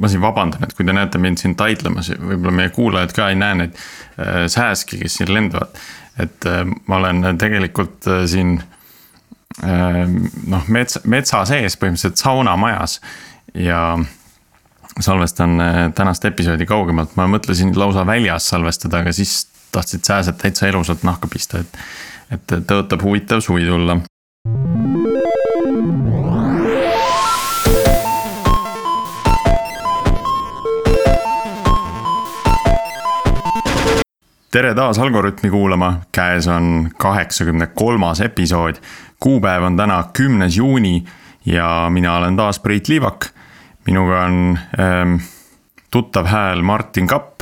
ma siin vabandan, et kui te näete mind siin taitlemas, võib-olla meie kuulajad ka ei näe neid äh, sääski, kes siin lendavad. et äh, ma olen tegelikult äh, siin noh, metsa, metsa sees põhimõtteliselt saunamajas ja salvestan tänast episoodi kaugemalt, ma mõtlesin lausa väljas salvestada, aga siis tahtsid sääsed täitsa elusalt nahka pista, et, et tõotab huvitav suvi tulla tere taas Algorütmi kuulama, käes on kaheksakümne kolmas episood. kuupäev on täna kümnes juuni ja mina olen taas Priit Liivak. minuga on ähm, tuttav hääl Martin Kapp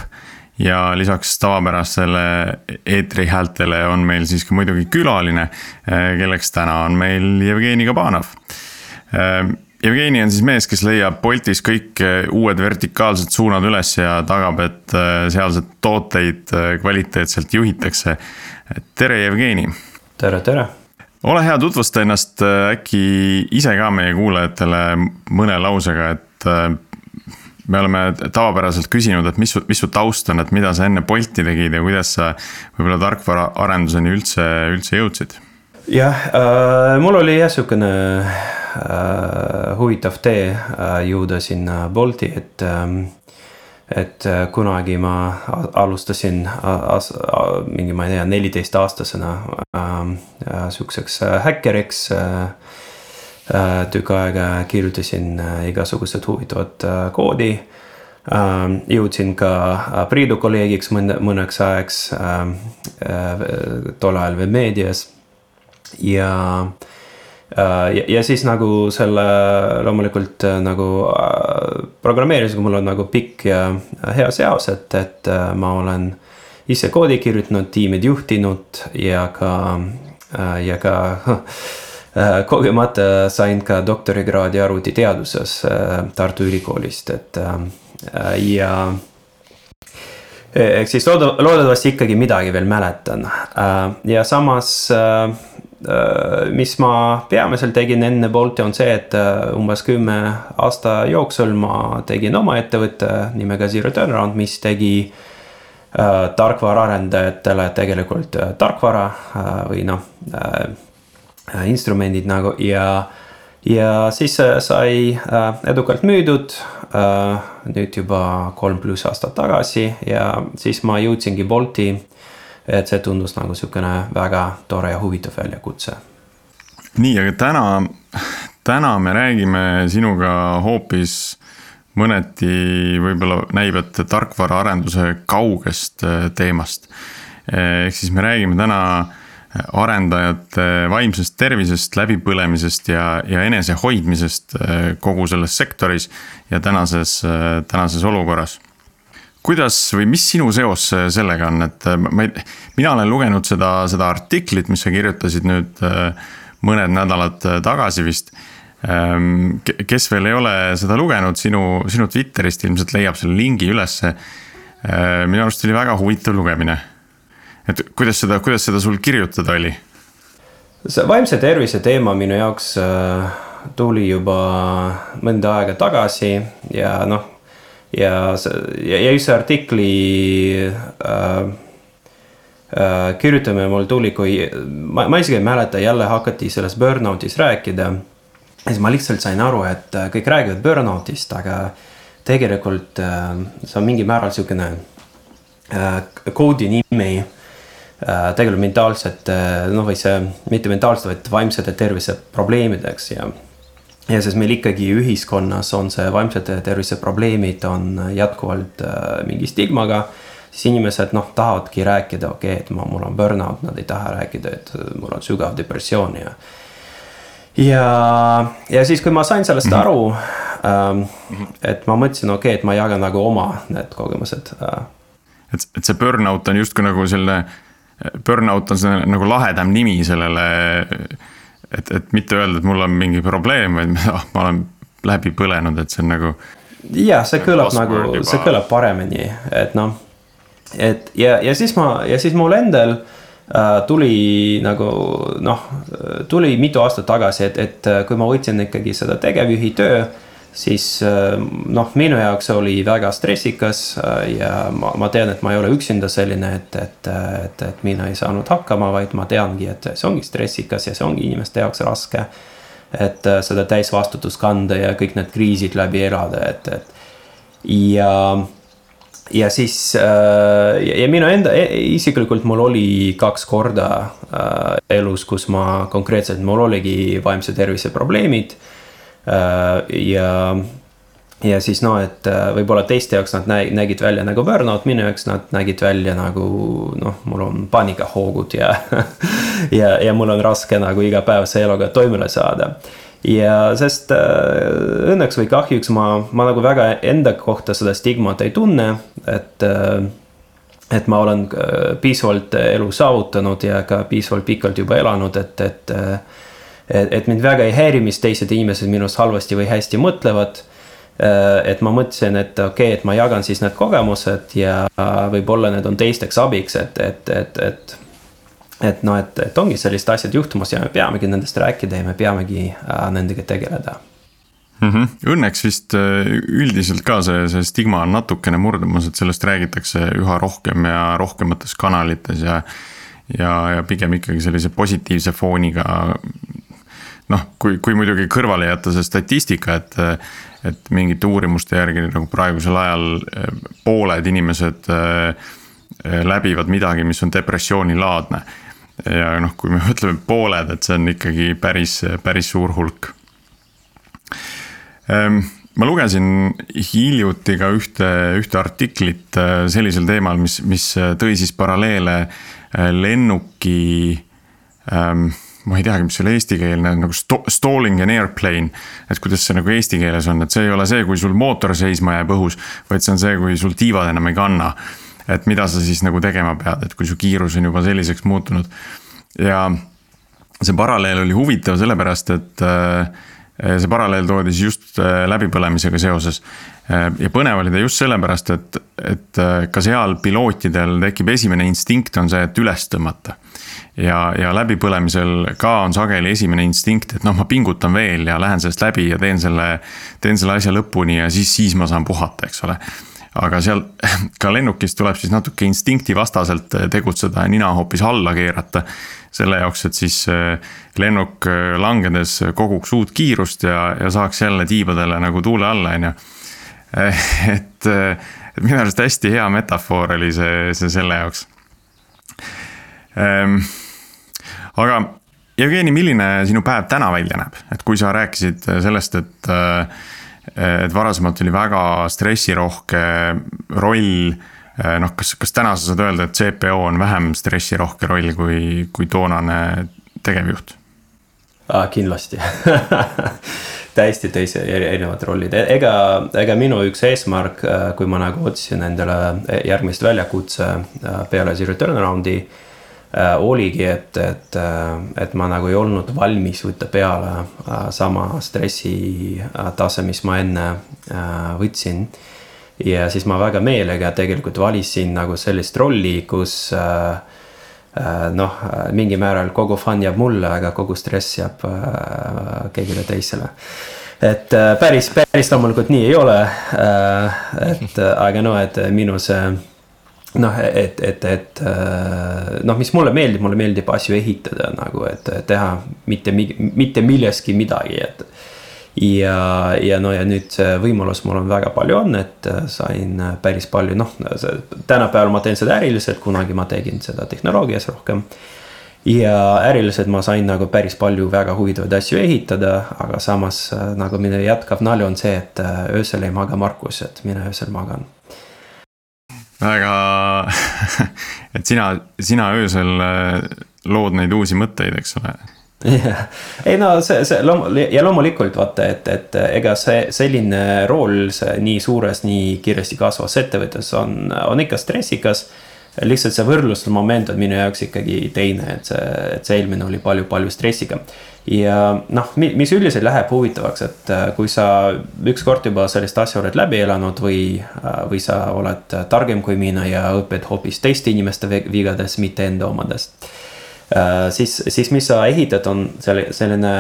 ja lisaks tavapärasele eetrihäältele on meil siis ka muidugi külaline, äh, kelleks täna on meil Jevgeni Kabanov ähm, Jevgeni on siis mees, kes leiab Boltis kõik eh, uued vertikaalsed suunad üles ja tagab, et eh, sealseid tooteid eh, kvaliteetselt juhitakse. tere, Jevgeni. tere, tere. ole hea, tutvusta ennast äkki ise ka meie kuulajatele mõne lausega, et me oleme tavapäraselt küsinud, et mis su, mis su taust on, et mida sa enne Bolti tegid ja kuidas sa võib-olla tarkvaraarenduseni üldse, üldse jõudsid? Jah äh,, mul oli jah sihukene Äh, huvitav tee äh, jõuda sinna Bolti, et ähm, et äh, kunagi ma alustasin as, mingi, ma ei tea, neliteistaastasena äh, sihukeseks häkkeriks äh,. tükk aega kirjutasin igasugused huvitavat äh, koodi äh,. jõudsin ka Priidu kolleegiks mõne, mõneks ajaks äh, äh, tol ajal veel meedias ja äh, ja, ja siis nagu selle loomulikult äh, nagu äh, programmeerimisega mul on nagu pikk ja hea seos, et, et ma olen ise koodi kirjutanud, tiimid juhtinud ja ka, ja ka kogemata sain ka doktorikraadi arvutiteaduses Tartu Ülikoolist, et ja ehk siis looda-, loodetavasti ikkagi midagi veel mäletan. Ja samas mis ma peamiselt tegin enne Bolti on see, et äh, umbes kümme aasta jooksul ma tegin oma ettevõtte nimega Zero Turnaround, mis tegi äh, tarkvaraarendajatele tegelikult äh, tarkvara äh, või noh äh, instrumendid nagu ja, ja siis sai edukalt müüdud nüüd juba kolm pluss aastat tagasi ja siis ma jõudsingi Bolti et see tundus nagu sihukene väga tore ja huvitav väljakutse. nii, aga täna, täna me räägime sinuga hoopis mõneti võib-olla näib, et tarkvaraarenduse kaugest äh, teemast. ehk siis me räägime täna arendajate vaimsest tervisest, läbipõlemisest ja, ja enesehoidmisest äh, kogu selles sektoris ja tänases, tänases olukorras kuidas või mis sinu seos sellega on, et äh, ma ei, mina olen lugenud seda, seda artiklit, mis sa kirjutasid nüüd äh, mõned nädalad äh, tagasi vist. Ähm, kes veel ei ole seda lugenud, sinu, sinu Twitterist ilmselt leiab selle lingi ülesse. minu arust oli väga huvitav lugemine. et kuidas seda, kuidas seda sul kirjutada oli? see vaimse tervise teema minu jaoks tuli juba mõnda aega tagasi ja noh ja see, ja see artikli äh, äh, kirjutamine mul tuli, kui ma, ma isegi ei mäleta, jälle hakati sellest burnout'ist rääkida. siis ma lihtsalt sain aru, et äh, kõik räägivad burnout'ist, aga tegelikult äh, see on mingil määral sihukene äh, koodi nimi äh, tegelikult mentaalsete, noh, või see mitte mentaalsete, vaid vaimsete tervise probleemideks ja ja sest meil ikkagi ühiskonnas on see vaimsete tervise probleemid on jätkuvalt äh, mingi stigmaga. siis inimesed noh, tahavadki rääkida, okei okay,, et ma, mul on burnout, nad ei taha rääkida, et mul on sügav depressioon ja. ja, ja siis, kui ma sain sellest -hmm. aru ähm,, et ma mõtlesin, okei okay,, et ma jagan nagu oma need kogemused äh.. et, et see burnout on justkui nagu selle, burnout on see nagu lahedam nimi sellele et, et mitte öelda, et mul on mingi probleem, vaid oh, ma olen läbi põlenud, et see on nagu. jah, see kõlab nagu, see kõlab paremini, et noh. et ja, ja siis ma ja siis mul endal äh, tuli nagu noh, tuli mitu aastat tagasi, et, et äh, kui ma võtsin ikkagi seda tegevjuhi töö siis noh, minu jaoks oli väga stressikas ja ma, ma tean, et ma ei ole üksinda selline, et, et, et, et mina ei saanud hakkama, vaid ma teangi, et see ongi stressikas ja see ongi inimeste jaoks raske. et seda täisvastutust kanda ja kõik need kriisid läbi elada, et, et ja ja siis äh, ja minu enda e, isiklikult mul oli kaks korda äh, elus, kus ma konkreetselt, mul oligi vaimse tervise probleemid äh,. Ja, ja siis noh, et äh, võib-olla teiste jaoks nad nägid välja nagu burnout, minu jaoks nad nägid välja nagu noh, mul on paanikahoogud ja ja, ja mul on raske nagu igapäevase eluga toimele saada ja sest äh, õnneks või kahjuks ma, ma nagu väga enda kohta seda stigmat ei tunne, et äh,. et ma olen äh, piisavalt elu saavutanud ja ka piisavalt pikalt juba elanud, et, et äh,. Et, et mind väga ei häiri, mis teised inimesed minust halvasti või hästi mõtlevad äh,. et ma mõtlesin, et okei okay,, et ma jagan siis need kogemused ja võib-olla need on teisteks abiks, et, et, et, et et noh, et, et ongi sellised asjad juhtumas ja me peamegi nendest rääkida ja me peamegi äh, nendega tegeleda mm. -hmm. Õnneks vist äh, üldiselt ka see, see stigma on natukene murdumas, et sellest räägitakse üha rohkem ja rohkemates kanalites ja. ja, ja pigem ikkagi sellise positiivse fooniga. Noh, kui, kui muidugi kõrvale jätta see statistika, et, et mingite uurimuste järgi nagu praegusel ajal äh, pooled inimesed läbivad midagi, mis on depressioonilaadne ja noh, kui me mõtleme pooled, et see on ikkagi päris, päris suur hulk. Ehm, ma lugesin hiljuti ka ühte, ühte artiklit äh, sellisel teemal, mis, mis tõi siis paralleele lennuki ähm, ma ei teagi, mis selle eestikeelne nagu sto stalling an airplane. et kuidas see nagu eesti keeles on, et see ei ole see, kui sul mootor seisma jääb õhus, vaid see on see, kui sul tiivad enam ei kanna et mida sa siis nagu tegema pead, et kui su kiirus on juba selliseks muutunud. ja see paralleel oli huvitav sellepärast, et äh, see paralleel toodi siis just äh, läbipõlemisega seoses. Äh, ja põnev oli ta just sellepärast, et, et ka seal pilootidel tekib esimene instinkt on see, et üles tõmmata. Ja, ja läbipõlemisel ka on sageli esimene instinkt, et noh, ma pingutan veel ja lähen sellest läbi ja teen selle, teen selle asja lõpuni ja siis, siis ma saan puhata, eks ole aga seal ka lennukis tuleb siis natuke instinktivastaselt eh, tegutseda ja nina hoopis alla keerata. selle jaoks, et siis eh, lennuk eh, langedes koguks uut kiirust ja, ja saaks jälle tiibadele nagu tuule alla, on ju. et, et minu arust hästi hea metafoor oli see, see selle jaoks. Aga Jevgeni, milline sinu päev täna välja näeb, et kui sa rääkisid sellest, et et varasemalt oli väga stressirohke roll. noh, kas, kas täna sa saad öelda, et CPO on vähem stressirohke roll kui, kui toonane tegevjuht? Kindlasti. Täiesti teise, erinevad rollid, e-, ega, ega minu üks eesmärk, kui ma nagu otsisin endale järgmist väljakutse peale Zero Turnaround'i Äh, oligi, et, et, äh, et ma nagu ei olnud valmis võtta peale äh, sama stressitase, mis ma enne võtsin. ja siis ma väga meelega tegelikult valisin nagu sellist rolli, kus noh, mingil määral kogu fun jääb mulle, aga kogu stress jääb kellelegi teisele et päris, päris loomulikult nii ei ole. et aga no, et minu see noh, et, et, et äh, noh, mis mulle meeldib, mulle meeldib asju ehitada nagu, et teha mitte, mitte millestki midagi, et. ja, ja no ja nüüd see võimalus mul on väga palju on, et äh, sain päris palju, noh, tänapäeval ma teen seda äriliselt, kunagi ma tegin seda tehnoloogias rohkem ja äriliselt ma sain nagu päris palju väga huvitavaid asju ehitada, aga samas äh, nagu minu jätkav nali on see, et öösel ei maga Markus, et mina öösel magan väga et sina, sina öösel äh, lood neid uusi mõtteid, eks ole jah, ei no see, see loom- ja loomulikult vaata, et, et ega see selline rool, see nii suures, nii kiiresti kasvavas ettevõttes on, on ikka stressikas. Lihtsalt see võrdlusmoment on minu jaoks ikkagi teine, et see, et see eelmine oli palju-palju stressikam ja noh, mis üldiselt läheb huvitavaks, et äh, kui sa ükskord juba sellist asja oled läbi elanud või, äh, või sa oled targem kui mina ja õpid hoopis teiste inimeste vigadest, mitte enda omadest. Äh, siis, siis mis sa ehitad, on selle, selline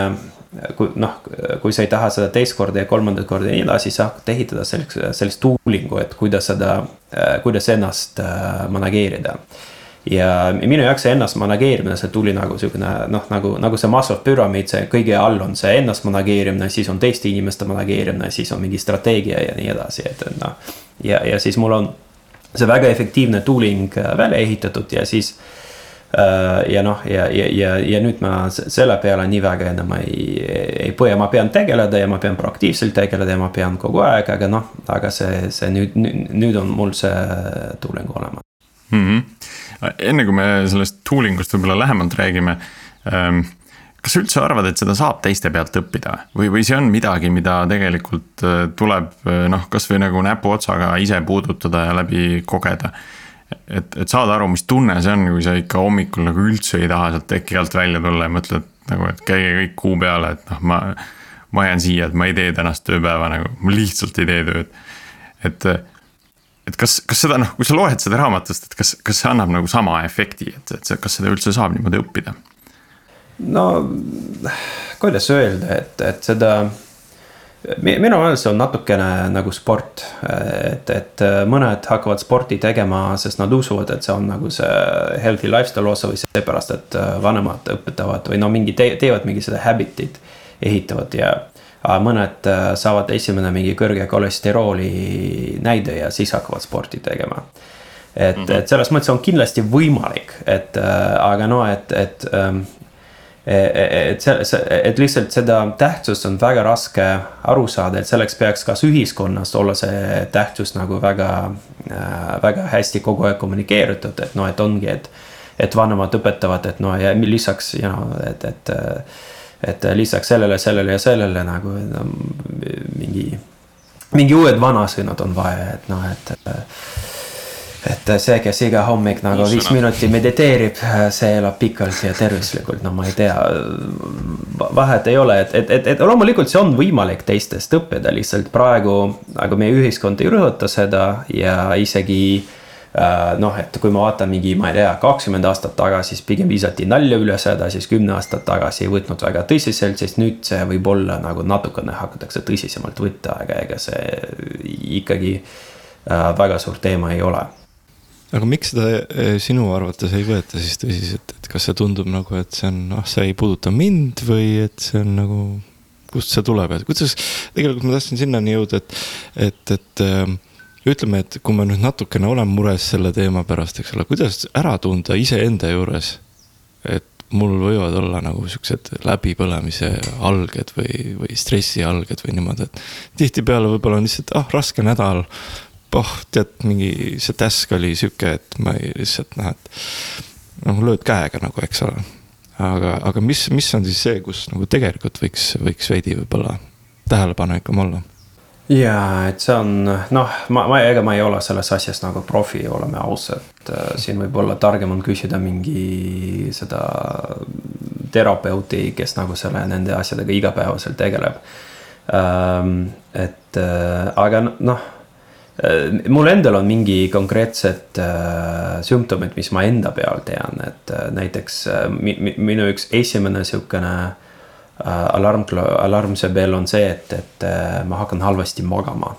kui noh, kui sa ei taha seda teist korda ja kolmandat korda ja nii edasi, sa hakkad ehitada sellist, sellist toolingu, et kuidas seda, kuidas ennast manageerida ja minu jaoks see ennast manageerimine, see tuli nagu sihukene noh, nagu, nagu see Maslow püramiid, see kõige all on see ennast manageerimine, siis on teiste inimeste manageerimine, siis on mingi strateegia ja nii edasi, et noh. ja, ja siis mul on see väga efektiivne tooling välja ehitatud ja siis Äh, ja noh, ja, ja, ja, ja nüüd ma selle peale nii väga enam ei, ei põe, ma pean tegeleda ja ma pean proaktiivselt tegeleda ja ma pean kogu aeg, aga noh, aga see, see nüüd, nüüd on mul see tooling olemas mm. -hmm. enne kui me sellest tooling ust võib-olla lähemalt räägime ähm, kas sa üldse arvad, et seda saab teiste pealt õppida või, või see on midagi, mida tegelikult äh, tuleb noh, kasvõi nagu näpuotsaga ise puudutada ja läbi kogeda et, et saada aru, mis tunne see on, kui sa ikka hommikul nagu üldse ei taha sealt teki alt välja tulla ja mõtled nagu, et käige kõik kuu peale, et noh, ma. ma jään siia, et ma ei tee tänast tööpäeva nagu, ma lihtsalt ei tee tööd. et, et kas, kas seda noh, kui sa loed seda raamatust, et kas, kas see annab nagu sama efekti, et, et kas seda üldse saab niimoodi õppida? no kuidas öelda, et, et seda minu meelest see on natukene nagu sport, et, et mõned hakkavad sporti tegema, sest nad usuvad, et see on nagu see healthy lifestyle osa või seepärast, et vanemad õpetavad või no mingi te, teevad mingi seda habit'it, ehitavad ja. mõned saavad esimene mingi kõrge kolesterooli näide ja siis hakkavad sporti tegema. et mm, -hmm. et selles mõttes on kindlasti võimalik, et aga no, et, et et see, see, et lihtsalt seda tähtsust on väga raske aru saada, et selleks peaks kas ühiskonnas olla see tähtsus nagu väga, äh, väga hästi kogu aeg kommunikeeritud, et noh, et ongi, et. et vanemad õpetavad, et no ja lisaks ja noh, et, et, et lisaks sellele, sellele ja sellele nagu no, mingi, mingi uued vanasõnad on vaja, et noh, et et see, kes iga hommik nagu viis minutit mediteerib, see elab pikalt ja tervislikult, no ma ei tea. vahet ei ole, et, et, et, et loomulikult see on võimalik teistest õppida, lihtsalt praegu nagu meie ühiskond ei rõhuta seda ja isegi äh, noh, et kui ma vaatan mingi, ma ei tea, kakskümmend aastat tagasi, siis pigem visati nalja üle seda, siis kümme aastat tagasi ei võtnud väga tõsiselt, siis nüüd see võib-olla nagu natukene hakatakse tõsisemalt võtta, aga ega see ikkagi äh, väga suur teema ei ole aga miks seda eh, sinu arvates ei võeta siis tõsiselt, et kas see tundub nagu, et see on, ah, see ei puuduta mind või et see on nagu. kust see tuleb, et kuidas, tegelikult ma tahtsin sinnani jõuda, et, et, et äh, ütleme, et kui ma nüüd natukene olen mures selle teema pärast, eks ole, kuidas ära tunda iseenda juures. et mul võivad olla nagu siuksed läbipõlemise alged või, või stressialged või niimoodi, et tihtipeale võib-olla on lihtsalt, ah, raske nädal oh, tead, mingi see task oli sihuke, et ma ei lihtsalt noh, et noh, lööd käega nagu, eks ole. aga, aga mis, mis on siis see, kus nagu tegelikult võiks, võiks veidi võib-olla tähelepanelikum olla? ja, et see on noh, ma, ma, ega ma ei ole selles asjas nagu profi, oleme ausad. Äh, siin võib-olla targem on küsida mingi seda terapeuti, kes nagu selle, nende asjadega igapäevaselt tegeleb. Ähm, et äh, aga noh mul endal on mingi konkreetsed äh, sümptomid, mis ma enda peal tean, et äh, näiteks äh, mi, mi, minu üks esimene sihukene äh, alarm, alarmse bell on see, et, et äh, ma hakkan halvasti magama.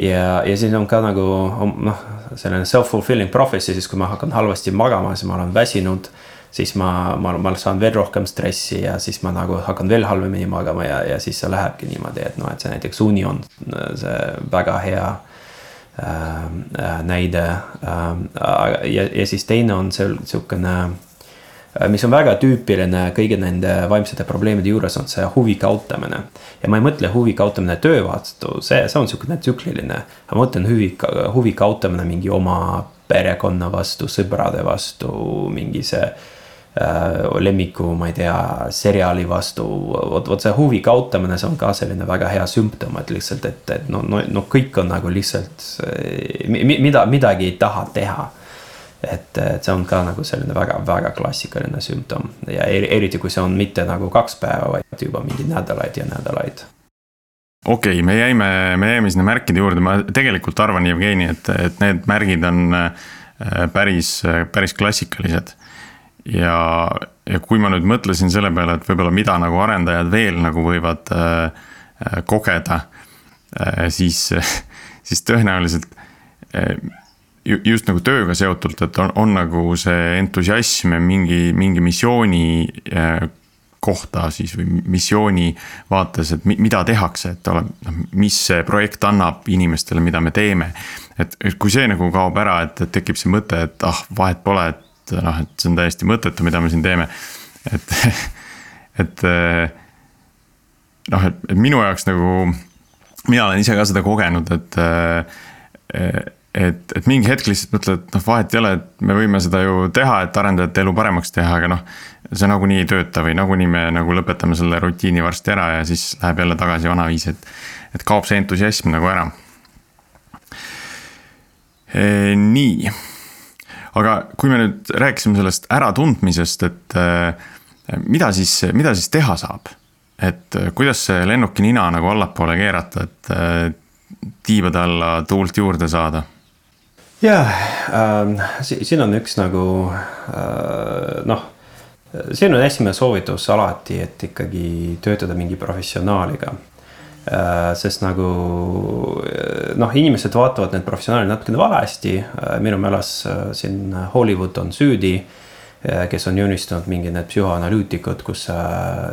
ja, ja siis on ka nagu noh, selline self-fulfilling prophecy, siis kui ma hakkan halvasti magama, siis ma olen väsinud siis ma, ma, ma saan veel rohkem stressi ja siis ma nagu hakkan veel halvemini magama ja, ja siis see lähebki niimoodi, et noh, et see näiteks uni on see väga hea äh, äh, näide. Ähm, ja, ja siis teine on seal sihukene, äh, mis on väga tüüpiline kõigi nende vaimsete probleemide juures, on see huvi kaotamine. ja ma ei mõtle huvi kaotamine töö vastu, see, see on sihukene tsükliline. ma mõtlen huvi, huvi kaotamine mingi oma perekonna vastu, sõprade vastu, mingi see Äh, lemmiku, ma ei tea, seriaali vastu. vot, vot see huvi kaotamine, see on ka selline väga hea sümptom, et lihtsalt, et, et no, no, no kõik on nagu lihtsalt, mida, midagi ei taha teha. et, et see on ka nagu selline väga-väga klassikaline sümptom ja eriti, kui see on mitte nagu kaks päeva, vaid juba mingi nädalaid ja nädalaid okei okay,, me jäime, me jäime sinna märkide juurde, ma tegelikult arvan, Jevgeni, et, et need märgid on äh, päris, päris klassikalised ja, ja kui ma nüüd mõtlesin selle peale, et võib-olla mida nagu arendajad veel nagu võivad äh, kogeda äh,, siis, siis tõenäoliselt äh, just nagu tööga seotult, et on, on nagu see entusiasm mingi, mingi missiooni äh, kohta siis või missiooni vaates, et mida tehakse, et ole, noh, mis see projekt annab inimestele, mida me teeme. et, et kui see nagu kaob ära, et, et tekib see mõte, et ah, vahet pole, et noh, et see on täiesti mõttetu, mida me siin teeme. et, et noh, et, et minu jaoks nagu, mina olen ise ka seda kogenud, et et, et mingi hetk lihtsalt mõtled, et noh, vahet ei ole, et me võime seda ju teha, et arendajate elu paremaks teha, aga noh. see nagunii ei tööta või nagunii me nagu lõpetame selle rutiini varsti ära ja siis läheb jälle tagasi vanaviisi, et. et kaob see entusiasm nagu ära nii, aga kui me nüüd rääkisime sellest äratundmisest, et e, mida siis, mida siis teha saab? et kuidas see lennuki nina nagu allapoole keerata, et e, tiibade alla tuult juurde saada jah ähm,, siin on üks nagu äh, noh, siin on esimene soovitus alati, et ikkagi töötada mingi professionaaliga. Sest nagu noh, inimesed vaatavad need professionaalid natukene valesti äh,, minu meelest äh, siin Hollywood on süüdi äh, kes on joonistanud mingid need psühhoanalüütikud, kus sa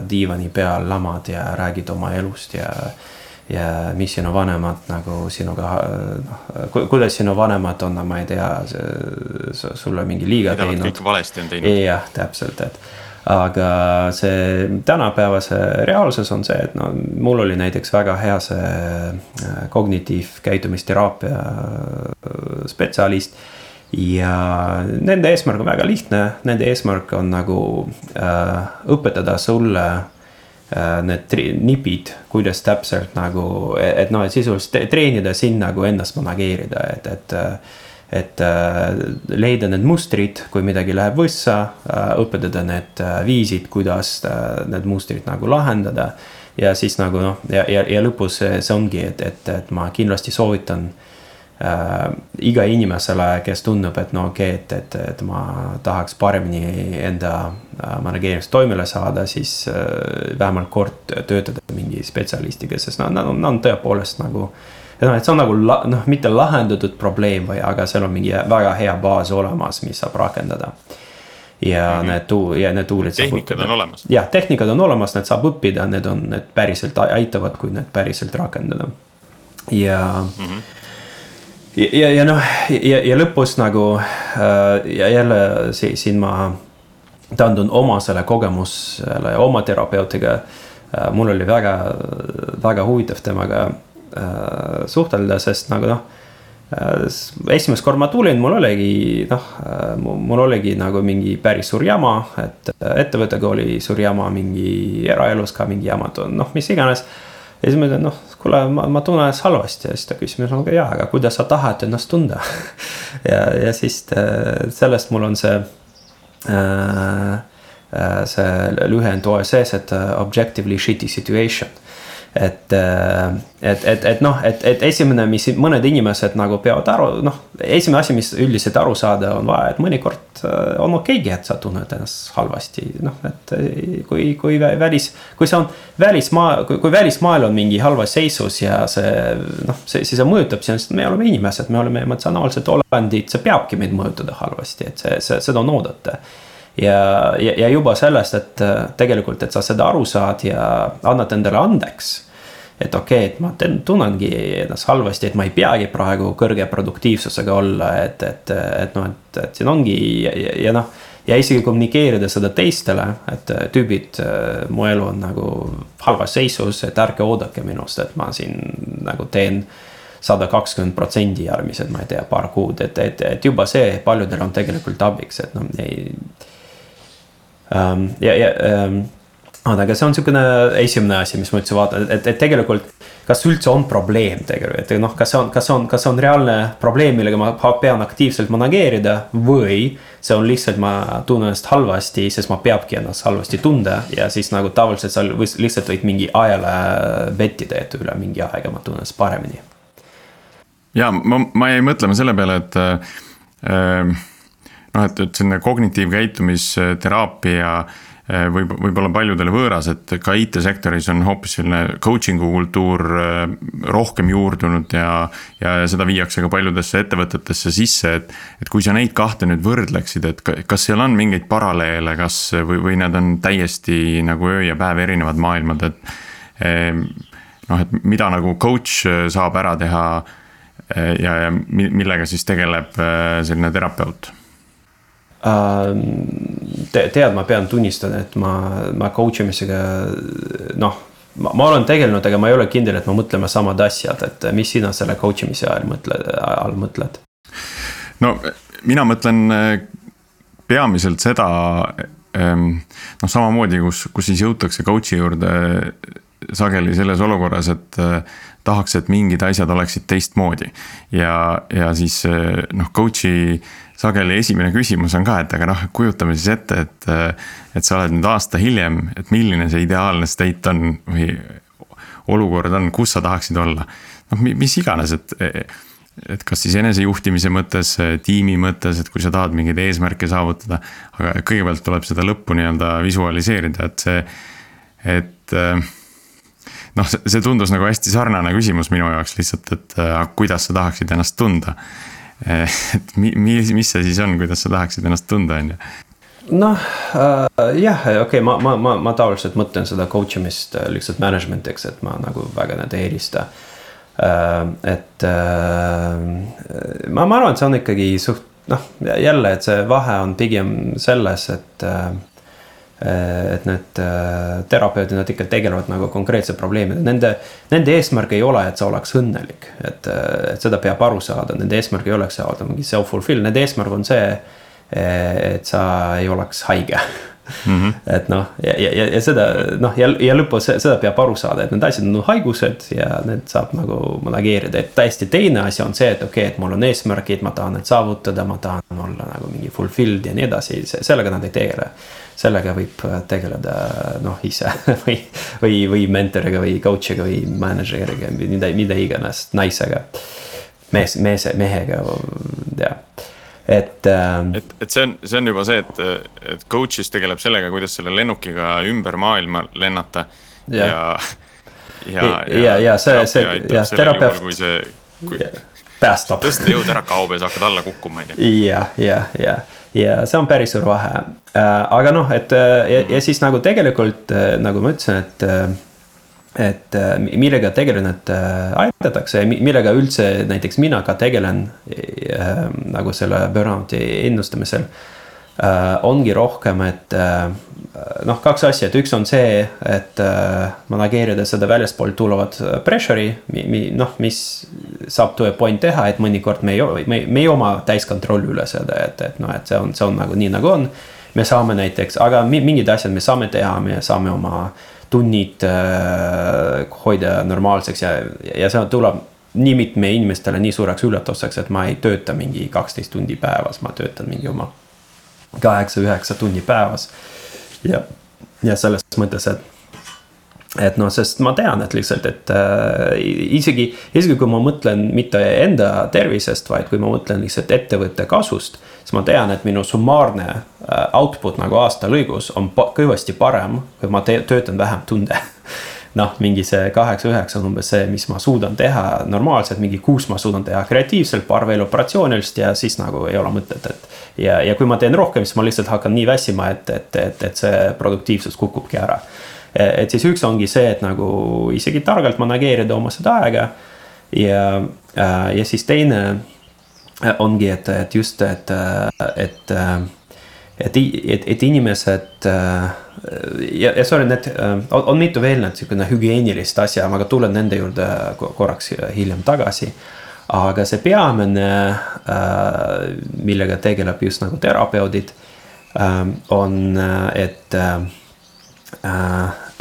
diivani peal lamad ja räägid oma elust ja äh, ja mis sinu vanemad nagu sinuga, noh, kuidas sinu vanemad on, ma ei tea, sulle mingi liiga teinud. valesti on teinud. jah, täpselt, et aga see tänapäevase reaalsus on see, et no mul oli näiteks väga hea see äh, kognitiivkäitumisteraapia äh, spetsialist. ja nende eesmärk on väga lihtne, nende eesmärk on nagu äh, õpetada sulle äh, Äh, need nipid, kuidas täpselt nagu, et noh, et sisuliselt treenida sind nagu ennast manageerida, et, et. Et äh, leida need mustrid, kui midagi läheb võssa, äh, õpetada need viisid, kuidas need mustrid nagu lahendada. ja siis nagu noh, ja, ja, ja lõpus see ongi, et, et, et ma kindlasti soovitan äh, iga inimesele, kes tunneb, et no okei okay,, et, et, et ma tahaks paremini enda äh, manageerimist toimele saada, siis äh, vähemalt kord töötada mingi spetsialistiga, sest nad, nad on, nad on tõepoolest nagu. Noh, et see on nagu la, noh, mitte lahendatud probleem või, aga seal on mingi väga hea baas olemas, mis saab rakendada ja mm -hmm. need tuu- ja need tool'id. tehnikad on olemas. jah, tehnikad on olemas, need saab õppida, need on, need päriselt aitavad, kui need päriselt rakendada. ja mm, -hmm ja, ja, ja noh, ja, ja lõpus nagu äh, ja jälle siin ma taandun oma selle kogemusele ja oma terapeutiga äh,. mul oli väga, väga huvitav temaga suhtelda, sest nagu noh äh,. esimest korda ma tulin, mul oligi noh äh,, mul oligi nagu mingi päris suur jama, et ettevõttega oli suur jama, mingi eraelus ka mingi jamad on, noh, mis iganes ja siis ma ütlen, noh, kuule, ma, ma tunnen ennast halvasti ja siis ta küsis minuga, jaa, aga kuidas sa tahad ennast tunda ja, ja siis äh, sellest mul on see äh,. äh see lühend OSS, et äh, objectively shitty situation et, äh, et, et, et noh, et, et esimene, mis mõned inimesed nagu peavad aru, noh, esimene asi, mis üldiselt aru saada, on vaja, et mõnikord äh, on okeigi, et sa tunned ennast halvasti, noh, et äh, kui, kui välis, kui see on välismaa, kui välismaal on mingi halvas seisus ja see noh, see, siis see mõjutab sinust, me oleme inimesed, me oleme emotsionaalsed olendid, see peabki meid mõjutada halvasti, et see, see, seda on oodata ja, ja, ja juba sellest, et äh, tegelikult, et sa seda aru saad ja annad endale andeks. et okei okay,, et ma tunnengi ennast halvasti, et ma ei peagi praegu kõrge produktiivsusega olla, et, et, et noh, et, et siin ongi ja, ja, ja noh. ja isegi kommunikeerida seda teistele, et äh, tüübid, äh, mu elu on nagu halvas seisus, et ärge oodake minust, et ma siin nagu teen sada kakskümmend protsendi järgmised, ma ei tea, paar kuud, et, et, et juba see paljudel on tegelikult abiks, et noh, ei. Ja, ja um, aga see on sihukene esimene asi, mis ma üldse vaatan, et, et tegelikult kas üldse on probleem tegelikult, et noh, kas see on, kas on, kas on reaalne probleem, millega ma pean aktiivselt manageerida või. see on lihtsalt, ma tunnen ennast halvasti, sest ma peabki ennast halvasti tunda ja siis nagu tavaliselt sa lihtsalt võid mingi ajale bettida, et üle mingi aega ma tunnen ennast paremini. ja ma, ma jäin mõtlema selle peale, et äh, noh, et, et selline kognitiivkäitumisteraapia Eh, võib, võib-olla paljudele võõras, et ka IT-sektoris on hoopis selline coaching'u kultuur eh, rohkem juurdunud ja. ja seda viiakse ka paljudesse ettevõtetesse sisse, et, et kui sa neid kahte nüüd võrdleksid, et kas seal on mingeid paralleele, kas või, või need on täiesti nagu öö ja päev erinevad maailmad, et. Eh, noh, et mida nagu coach saab ära teha ja, ja millega siis tegeleb selline terapeut te, tead, ma pean tunnistama, et ma, ma coach imisega noh, ma olen tegelenud, aga ma ei ole kindel, et me mõtleme samad asjad, et mis sina selle coach imise ajal mõtled, all mõtled? no mina mõtlen eh, peamiselt seda, ehm, noh, samamoodi, kus, kus siis jõutakse coach'i juurde sageli selles olukorras, et tahaks, et mingid asjad oleksid teistmoodi. ja, ja siis noh, coach'i sageli esimene küsimus on ka, et aga noh, kujutame siis ette, et, et sa oled nüüd aasta hiljem, et milline see ideaalne state on või olukord on, kus sa tahaksid olla. noh, mis iganes, et, et kas siis enesejuhtimise mõttes, tiimi mõttes, et kui sa tahad mingeid eesmärke saavutada. aga kõigepealt tuleb seda lõppu nii-öelda visualiseerida, et see, et noh, see tundus nagu hästi sarnane küsimus minu jaoks lihtsalt, et kuidas sa tahaksid ennast tunda et mi-, mis, mis see siis on, kuidas sa tahaksid ennast tunda, on ju? noh äh, jah, okei okay,, ma, ma, ma, ma tavaliselt mõtlen seda coach imist äh, lihtsalt management'iks, et ma nagu väga need ei eelista äh,. et äh, ma, ma arvan, et see on ikkagi suht noh, jälle, et see vahe on pigem selles, et äh, et need eh, terapeudid, nad ikka tegelevad nagu konkreetse probleemidega, nende, nende eesmärk ei ole, et sa oleks õnnelik. et, eh, et seda peab aru saada, nende eesmärk ei oleks saada mingi self-fulfill, nende eesmärk on see, et sa ei oleks haige. Mm -hmm. et noh, ja, ja, ja seda noh, ja, ja lõpus seda peab aru saada, et need asjad on haigused ja need saab nagu manageerida, et täiesti teine asi on see, et okei okay,, et mul on eesmärgid, ma tahan need saavutada, ma tahan olla nagu mingi fulfilled ja nii edasi, sellega nad ei tegele sellega võib äh, tegeleda noh ise või, või, või mentoriga või coach'iga või manager'iga, mida, mida iganes, naisega. mees, mees, mehega, jah et ähm,. et, et see on, see on juba see, et, et coach'is tegeleb sellega, kuidas selle lennukiga ümber maailma lennata ja, ja. ja, ja, ja, ja see, see, jah, terapeut. kui see, kui päästab. tõsta jõud ära kaob ja sa hakkad alla kukkuma, on ju. ja, ja, ja ja see on päris suur vahe. Äh, aga noh, et äh, ja, ja siis nagu tegelikult äh, nagu ma ütlesin, et et millega tegelen, et aidatakse ja millega üldse näiteks mina ka tegelen äh, nagu selle burnout'i ennustamisel äh,. Ongi rohkem, et äh, noh, kaks asja, et üks on see, et äh, manageerida seda väljastpoolt tulevat pressure'i, noh, mis saab to a point teha, et mõnikord me ei, me, me ei oma täiskontrolli üle seda, et, et noh, et see on, see on nagu nii nagu on. me saame näiteks, aga mingid asjad me saame teha, me saame oma tunnid äh, hoida normaalseks ja, ja see tuleb nii mitme inimestele nii suureks üllatuseks, et ma ei tööta mingi kaksteist tundi päevas, ma töötan mingi oma kaheksa-üheksa tunni päevas ja, ja selles mõttes, et et noh, sest ma tean, et lihtsalt, et äh, isegi, isegi kui ma mõtlen mitte enda tervisest, vaid kui ma mõtlen lihtsalt ettevõtte kasvust. siis ma tean, et minu summaarne äh, output nagu aasta lõigus on pa kõvasti parem, kui ma töötan vähem tunde noh, mingi see kaheksa-üheksa on umbes see, mis ma suudan teha normaalselt, mingi kuus ma suudan teha kreatiivselt, paar veel operatsioonilist ja siis nagu ei ole mõtet, et. Ja, ja kui ma teen rohkem, siis ma lihtsalt hakkan nii väsima, et, et, et, et see produktiivsus kukubki ära. et siis üks ongi see, et nagu isegi targalt manageerida oma seda aega. ja, ja siis teine ongi, et, et just, et, et et, et, et inimesed ja, ja sorry, need on, on mitu veel need sihukene hügieenilist asja, ma ka tulen nende juurde korraks hiljem tagasi. Aga see peamine, millega tegeleb just nagu terapeudid, on, et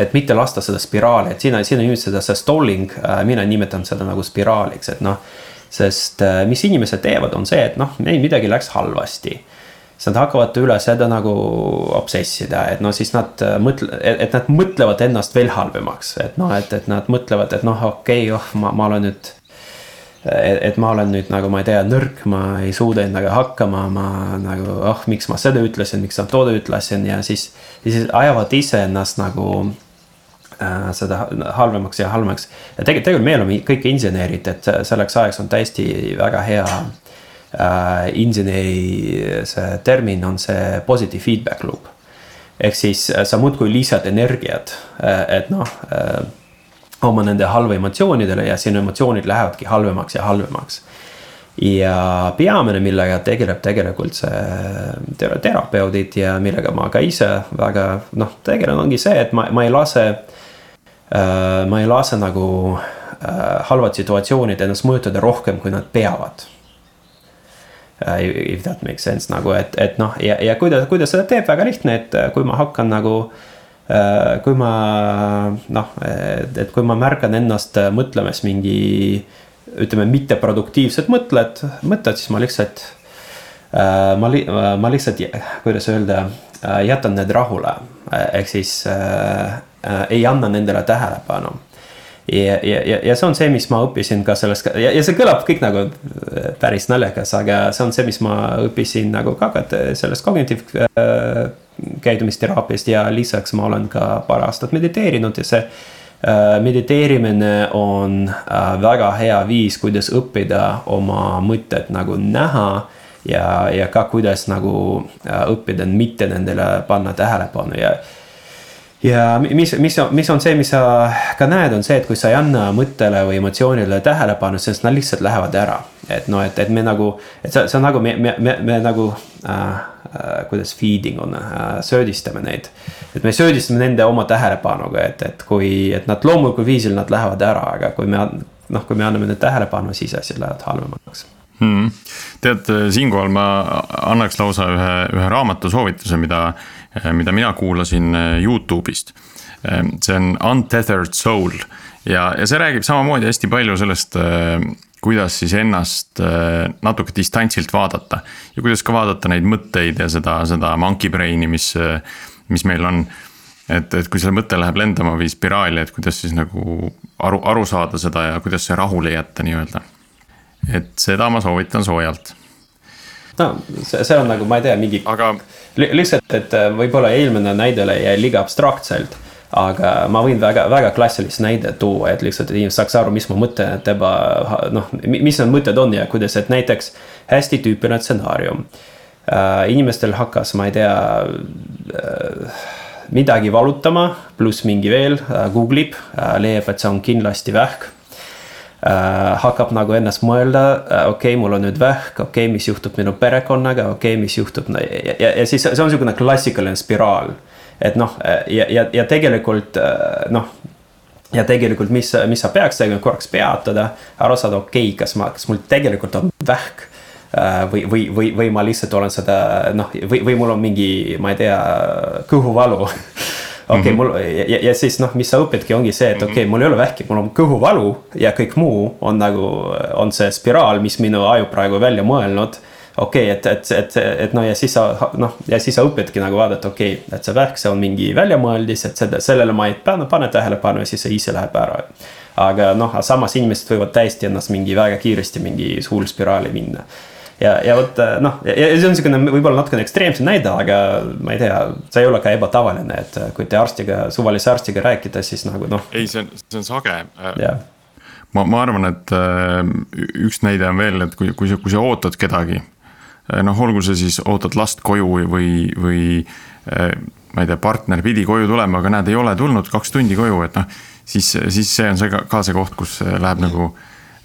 et mitte lasta seda spiraali, et sina, sina nimetad seda, see stalling, mina nimetan seda nagu spiraaliks, et noh. sest mis inimesed teevad, on see, et noh, neil midagi läks halvasti siis nad hakkavad üle seda nagu obsessida, et no siis nad äh, mõtle-, et nad mõtlevad ennast veel halvemaks, et noh, et, et nad mõtlevad, et noh, okei okay,, oh, ma, ma olen nüüd et, ma olen nüüd nagu, ma ei tea, nõrk, ma ei suuda endaga hakkama, ma nagu, ah oh,, miks ma seda ütlesin, miks ma toda ütlesin ja siis. siis ajavad iseennast nagu äh, seda halvemaks ja halvemaks. ja tegelikult, tegelikult me oleme kõik insenerid, et selleks ajaks on täiesti väga hea äh,. inseneri see termin on see positive feedback loop. ehk siis sa muudkui lisad energiat, äh, et noh äh, oma nende halva emotsioonidele ja sinu emotsioonid lähevadki halvemaks ja halvemaks. ja peamine, millega tegeleb tegelikult see terapeudid ja millega ma ka ise väga noh, tegelen, ongi see, et ma, ma ei lase äh,. ma ei lase nagu äh, halvad situatsioonid ennast mõjutada rohkem, kui nad peavad uh,. If that makes sense nagu, et, et noh, ja, ja kuidas, kuidas seda teeb, väga lihtne, et kui ma hakkan nagu äh, Äh, kui ma noh, et kui ma märkan ennast mõtlemas mingi ütleme, mitteproduktiivsed mõtted, mõtted, siis ma lihtsalt. Äh, ma, ma lihtsalt, kuidas öelda, äh, jätan need rahule, ehk siis äh, ei anna nendele tähelepanu ja, ja, ja, see on see, mis ma õppisin ka sellest ja, ja see kõlab kõik nagu päris naljakas, aga see on see, mis ma õppisin nagu ka sellest kognitiv äh, käitumisteraapiast ja lisaks ma olen ka paar aastat mediteerinud ja see äh, mediteerimine on äh, väga hea viis, kuidas õppida oma mõtted nagu näha ja, ja ka kuidas nagu äh, õppida mitte nendele panna tähelepanu ja ja mis, mis, mis on see, mis sa ka näed, on see, et kui sa ei anna mõttele või emotsioonile tähelepanu, siis nad lihtsalt lähevad ära. et noh, et, et me nagu, et see, see on nagu me, me, me, me nagu äh, kuidas feeding on äh,, söödistame neid. et me söödistame nende oma tähelepanuga, et, et kui, et nad loomulikul viisil nad lähevad ära, aga kui me noh, kui me anname neile tähelepanu, siis asjad lähevad halvemaks hmm.. tead, siinkohal ma annaks lausa ühe, ühe raamatu soovituse, mida mida mina kuulasin eh, Youtube'ist. Eh, see on Untethered Soul ja, ja see räägib samamoodi hästi palju sellest, kuidas siis ennast natuke distantsilt vaadata. ja kuidas ka vaadata neid mõtteid ja seda, seda monkey brain'i, mis, mis meil on. et, et kui see mõte läheb lendama või spiraali, et kuidas siis nagu aru, aru saada seda ja kuidas see rahule jätta nii-öelda. et seda ma soovitan soojalt no see, see on nagu, ma ei tea, mingi aga lihtsalt, et äh, võib-olla eelmine näidele jäi liiga abstraktselt. Aga ma võin väga, väga klassilist näidet tuua, et lihtsalt, et inimesed saaks aru, mis mu mõte tema noh, mis need mõtted on ja kuidas, et näiteks hästi tüüpiline stsenaarium äh,. inimestel hakkas, ma ei tea äh, midagi valutama, pluss mingi veel äh,, Google ib äh,, leiab, et see on kindlasti vähk äh, hakkab nagu ennast mõelda äh,, okei okay,, mul on nüüd vähk, okei okay,, mis juhtub minu perekonnaga, okei okay,, mis juhtub ja, ja, ja siis see on niisugune klassikaline spiraal. Et noh, ja, ja, ja tegelikult äh, noh ja tegelikult, mis, mis sa peaks tegema, korraks peatada, aru saada, okei okay,, kas ma, kas mul tegelikult on vähk äh, või, või, või, või ma lihtsalt olen seda noh, või, või mul on mingi, ma ei tea, kõhuvalu. Okei okay, mm, -hmm. mul ja, ja siis noh, mis sa õpidki, ongi see, et okei okay,, mul ei ole vähki, mul on kõhuvalu ja kõik muu on nagu, on see spiraal, mis minu aju praegu välja mõelnud okei okay,, et, et, et, et no ja siis sa noh, ja siis sa õpidki nagu vaadata, okei okay,, et see vähk, see on mingi väljamõeldis, et selle, sellele ma ei pane, pane tähelepanu ja siis see ise läheb ära. aga noh, samas inimesed võivad täiesti ennast mingi väga kiiresti mingi huulspiraali minna ja, ja vot äh, noh, ja see on niisugune võib-olla natukene ekstreemsem näide, aga ma ei tea, see ei ole ka ebatavaline, et äh, kui te arstiga, suvalise arstiga räägite, siis nagu noh. ei, see on, see on sage. Äh, ma, ma arvan, et üks näide on veel, et kui, kui sa, kui sa ootad kedagi. Noh, olgu see siis ootad last koju või, või ma ei tea, partner pidi koju tulema, aga näed, ei ole tulnud kaks tundi koju, et noh. siis, siis see on see ka, ka see koht, kus läheb nagu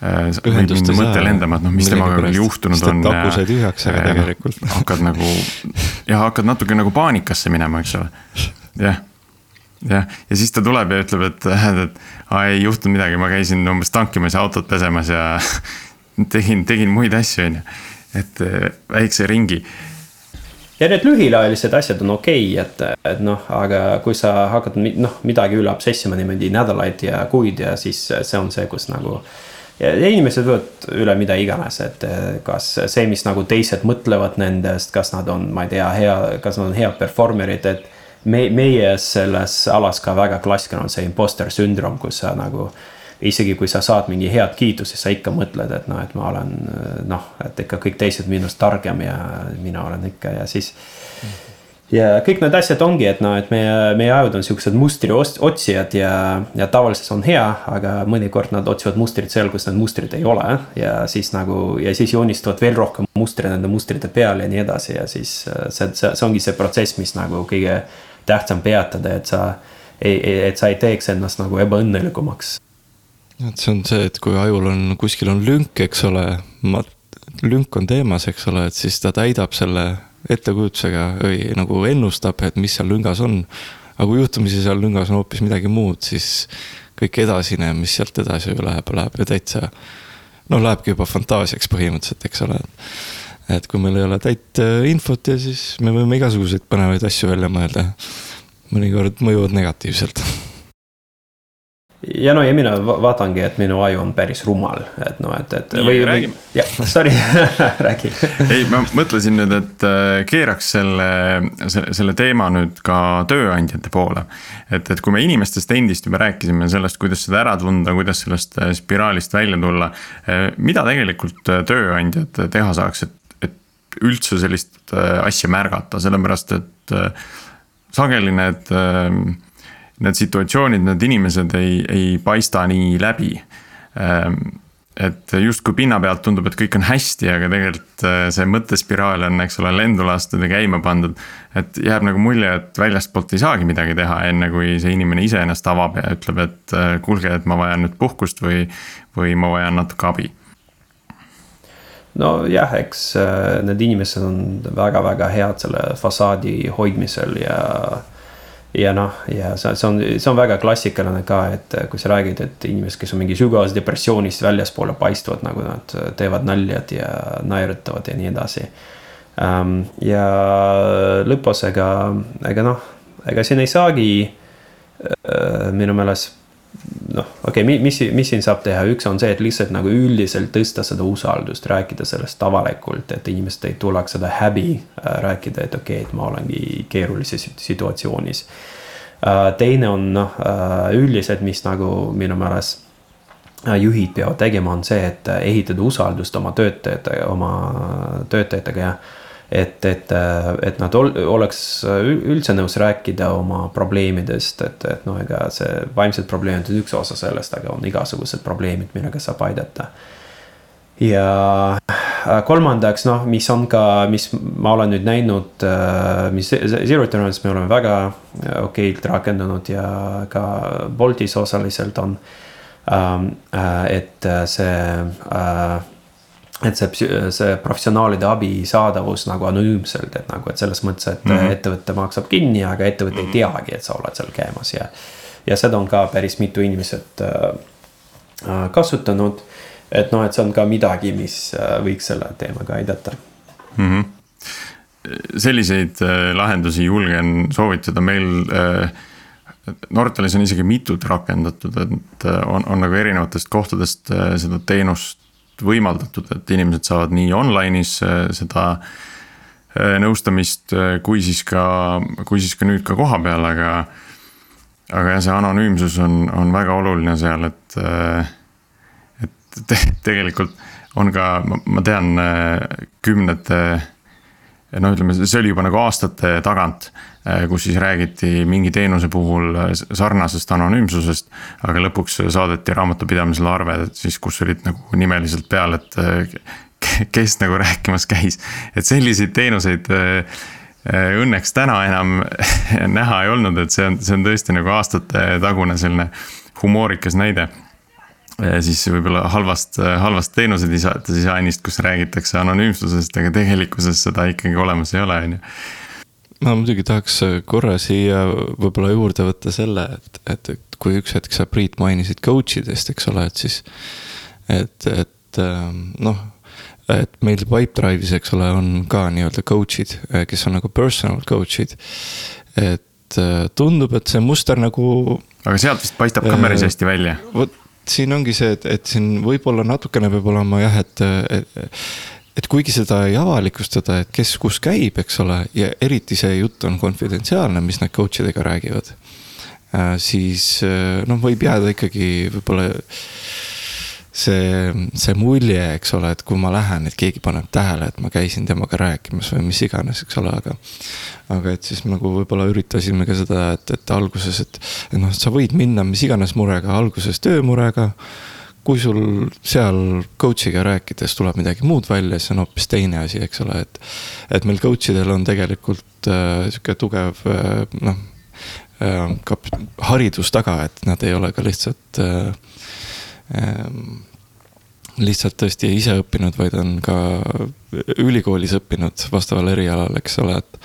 võib mind mõte lendama, et noh, mis temaga küll juhtunud on. aku sai tühjaks, aga tegelikult. hakkad nagu, jah, hakkad natuke nagu paanikasse minema, eks ole, jah jah, ja siis ta tuleb ja ütleb, et, et aa, ei juhtunud midagi, ma käisin umbes tankimas ja autot pesemas ja tegin, tegin muid asju, on ju. Et äh, väikse ringi. ja need lühiajalised asjad on okei okay,, et, et noh, aga kui sa hakkad noh, midagi üle obsessima niimoodi nädalaid ja kuid ja siis see on see, kus nagu ja inimesed võivad üle mida iganes, et eh, kas see, mis nagu teised mõtlevad nendest, kas nad on, ma ei tea, hea, kas nad on head performer'id, et. me, meie selles alas ka väga klassikaline on see imposter sündroom, kus sa nagu isegi kui sa saad mingi head kiitust, siis sa ikka mõtled, et noh, et ma olen noh, et ikka kõik teised minust targem ja mina olen ikka ja siis ja kõik need asjad ongi, et noh, et meie, meie ajud on siuksed mustri otsijad ja, ja tavaliselt on hea, aga mõnikord nad otsivad mustrit seal, kus need mustrid ei ole. ja siis nagu ja siis joonistavad veel rohkem mustreid nende mustrite peal ja nii edasi ja siis see, see, see ongi see protsess, mis nagu kõige tähtsam peatada, et sa ei, et sa ei teeks ennast nagu ebaõnnelikumaks. Et see on see, et kui ajul on, kuskil on lünk, eks ole, lünk on teemas, eks ole, et siis ta täidab selle ettekujutusega või nagu ennustab, et mis seal lüngas on. aga kui juhtumisi seal lüngas on hoopis midagi muud, siis kõik edasine, mis sealt edasi läheb, läheb ju täitsa. noh, lähebki juba fantaasiaks põhimõtteliselt, eks ole. et kui meil ei ole täit äh, infot ja siis me võime igasuguseid põnevaid asju välja mõelda. mõnikord mõjuvad negatiivselt ja no ja mina vaatangi, et minu aju on päris rumal, et noh, et, et. või räägime. jah, sorry räägi. ei, ma mõtlesin nüüd, et äh, keeraks selle, selle, selle teema nüüd ka tööandjate poole. et, et kui me inimestest endist juba rääkisime sellest, kuidas seda ära tunda, kuidas sellest äh, spiraalist välja tulla. Äh, mida tegelikult tööandjad teha saaks, et, et üldse sellist asja märgata, sellepärast et sageli need need situatsioonid, need inimesed ei, ei paista nii läbi. Ehm, et justkui pinna pealt tundub, et kõik on hästi, aga tegelikult eh, see mõttespiraal on, eks ole, lendu lastud ja käima pandud. et jääb nagu mulje, et väljastpoolt ei saagi midagi teha, enne kui see inimene ise ennast avab ja ütleb, et eh, kuulge, et ma vajan nüüd puhkust või, või ma vajan natuke abi nojah, eks eh, need inimesed on väga-väga head selle fassaadi hoidmisel ja ja noh, ja see, see on, see on väga klassikaline ka, et kui sa räägid, et inimesed, kes on mingi sügavas depressioonist väljaspoole paistvad, nagu nad teevad naljad ja naeratavad ja nii edasi. Ähm, ja lõpus, ega, ega noh, ega siin ei saagi äh, minu meelest noh, okei okay,, mis, mis siin saab teha, üks on see, et lihtsalt nagu üldiselt tõsta seda usaldust, rääkida sellest avalikult, et inimesed ei tuleks seda häbi äh, rääkida, et okei okay,, et ma olengi keerulises situatsioonis äh,. teine on noh äh, üldiselt, mis nagu minu meelest äh, juhid peavad tegema, on see, et ehitada usaldust oma töötajatega, oma töötajatega ja et, et, et nad ol, oleks üldse nõus rääkida oma probleemidest, et, et noh, ega see vaimsed probleemid on üks osa sellest, aga on igasugused probleemid, millega saab aidata. ja kolmandaks, noh, mis on ka, mis ma olen nüüd näinud, mis Zero Tolerance me oleme väga okeilt rakendanud ja ka Boltis osaliselt on. et see et see, see professionaalide abi saadavus nagu anonüümselt, et nagu, et selles mõttes, et mm -hmm. ettevõte maksab kinni, aga ettevõte mm -hmm. ei mhm. teagi, et sa oled seal käimas ja. ja seda on ka päris mitu inimesed äh, äh, kasutanud. et noh, et see on ka midagi, mis äh, võiks selle teemaga aidata mm. -hmm. selliseid äh, lahendusi julgen soovitada meil äh, Nortalis on isegi mitut rakendatud, et äh, on, on nagu erinevatest kohtadest seda teenust võimaldatud, et inimesed saavad nii online'is äh, seda äh, nõustamist, äh, kui siis ka, kui siis ka nüüd ka koha peal, aga. aga jah, see anonüümsus on, on väga oluline seal, et, et te, tegelikult on ka, ma tean kümnete no ütleme, see oli juba nagu aastate tagant Äh, kus siis räägiti mingi teenuse puhul äh, sarnasest anonüümsusest. aga lõpuks saadeti raamatupidamisele arved, et siis, kus olid nagu nimeliselt peal, et äh, kes nagu rääkimas käis. et selliseid teenuseid õnneks täna enam näha ei olnud, et see on, see on tõesti nagu aastatetagune selline humoorikas näide siis võib-olla halvast, halvast teenuse disainist, kus räägitakse anonüümsusest, aga tegelikkuses seda ikkagi olemas ei ole, on ju ma muidugi tahaks korra siia võib-olla juurde võtta selle, et, et, et kui üks hetk sa, Priit, mainisid coach idest, eks ole, et siis. et, et ähm, noh, et meil Pipedrive'is, eks ole, on ka nii-öelda coach'id, kes on nagu personal coach'id. et äh, tundub, et see muster nagu. aga sealt vist paistab ka päris hästi välja. vot siin ongi see, et, et siin võib-olla natukene peab olema jah, et, et et kuigi seda ei avalikustada, et kes kus käib, eks ole, ja eriti see jutt on konfidentsiaalne, mis nad coach idega räägivad. siis noh, võib jääda ikkagi võib-olla see, see mulje, eks ole, et kui ma lähen, et keegi paneb tähele, et ma käisin temaga rääkimas või mis iganes, eks ole, aga. aga et siis nagu võib-olla üritasime ka seda, et, et alguses, et, et noh, sa võid minna mis iganes murega, alguses töömurega kui sul seal coach'iga rääkides tuleb midagi muud välja, siis on hoopis teine asi, eks ole, et. et meil coach idel on tegelikult äh, sihuke tugev äh, noh äh,, ka haridus taga, et nad ei ole ka lihtsalt äh, lihtsalt tõesti ise õppinud, vaid on ka ülikoolis õppinud vastaval erialal, eks ole, et.